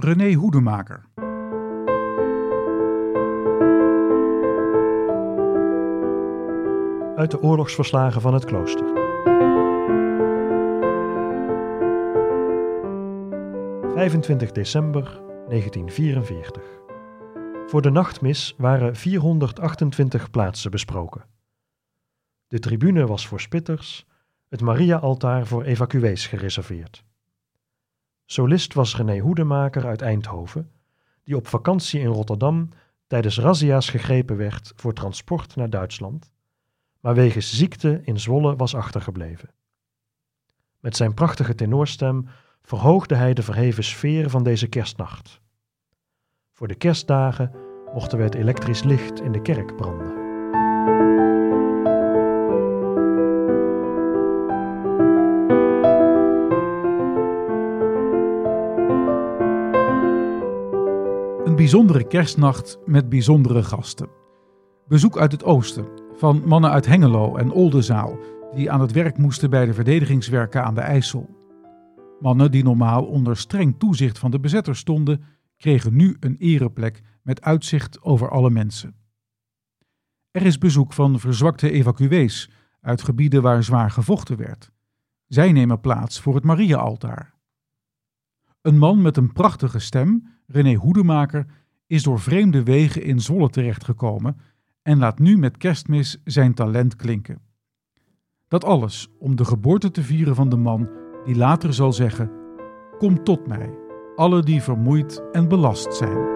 René Hoedemaker. Uit de oorlogsverslagen van het klooster. ...25 december 1944. Voor de nachtmis waren 428 plaatsen besproken. De tribune was voor spitters, het Maria-altaar voor evacuees gereserveerd. Solist was René Hoedemaker uit Eindhoven, die op vakantie in Rotterdam tijdens razzia's gegrepen werd voor transport naar Duitsland, maar wegens ziekte in Zwolle was achtergebleven. Met zijn prachtige tenorstem verhoogde hij de verheven sfeer van deze kerstnacht. Voor de kerstdagen mochten we het elektrisch licht in de kerk branden. Bijzondere kerstnacht met bijzondere gasten. Bezoek uit het oosten, van mannen uit Hengelo en Oldenzaal, die aan het werk moesten bij de verdedigingswerken aan de IJssel. Mannen die normaal onder streng toezicht van de bezetter stonden, kregen nu een ereplek met uitzicht over alle mensen. Er is bezoek van verzwakte evacuees uit gebieden waar zwaar gevochten werd. Zij nemen plaats voor het Maria-altaar. Een man met een prachtige stem, René Hoedemaker, is door vreemde wegen in Zwolle terechtgekomen en laat nu met kerstmis zijn talent klinken. Dat alles om de geboorte te vieren van de man die later zal zeggen: Kom tot mij, alle die vermoeid en belast zijn.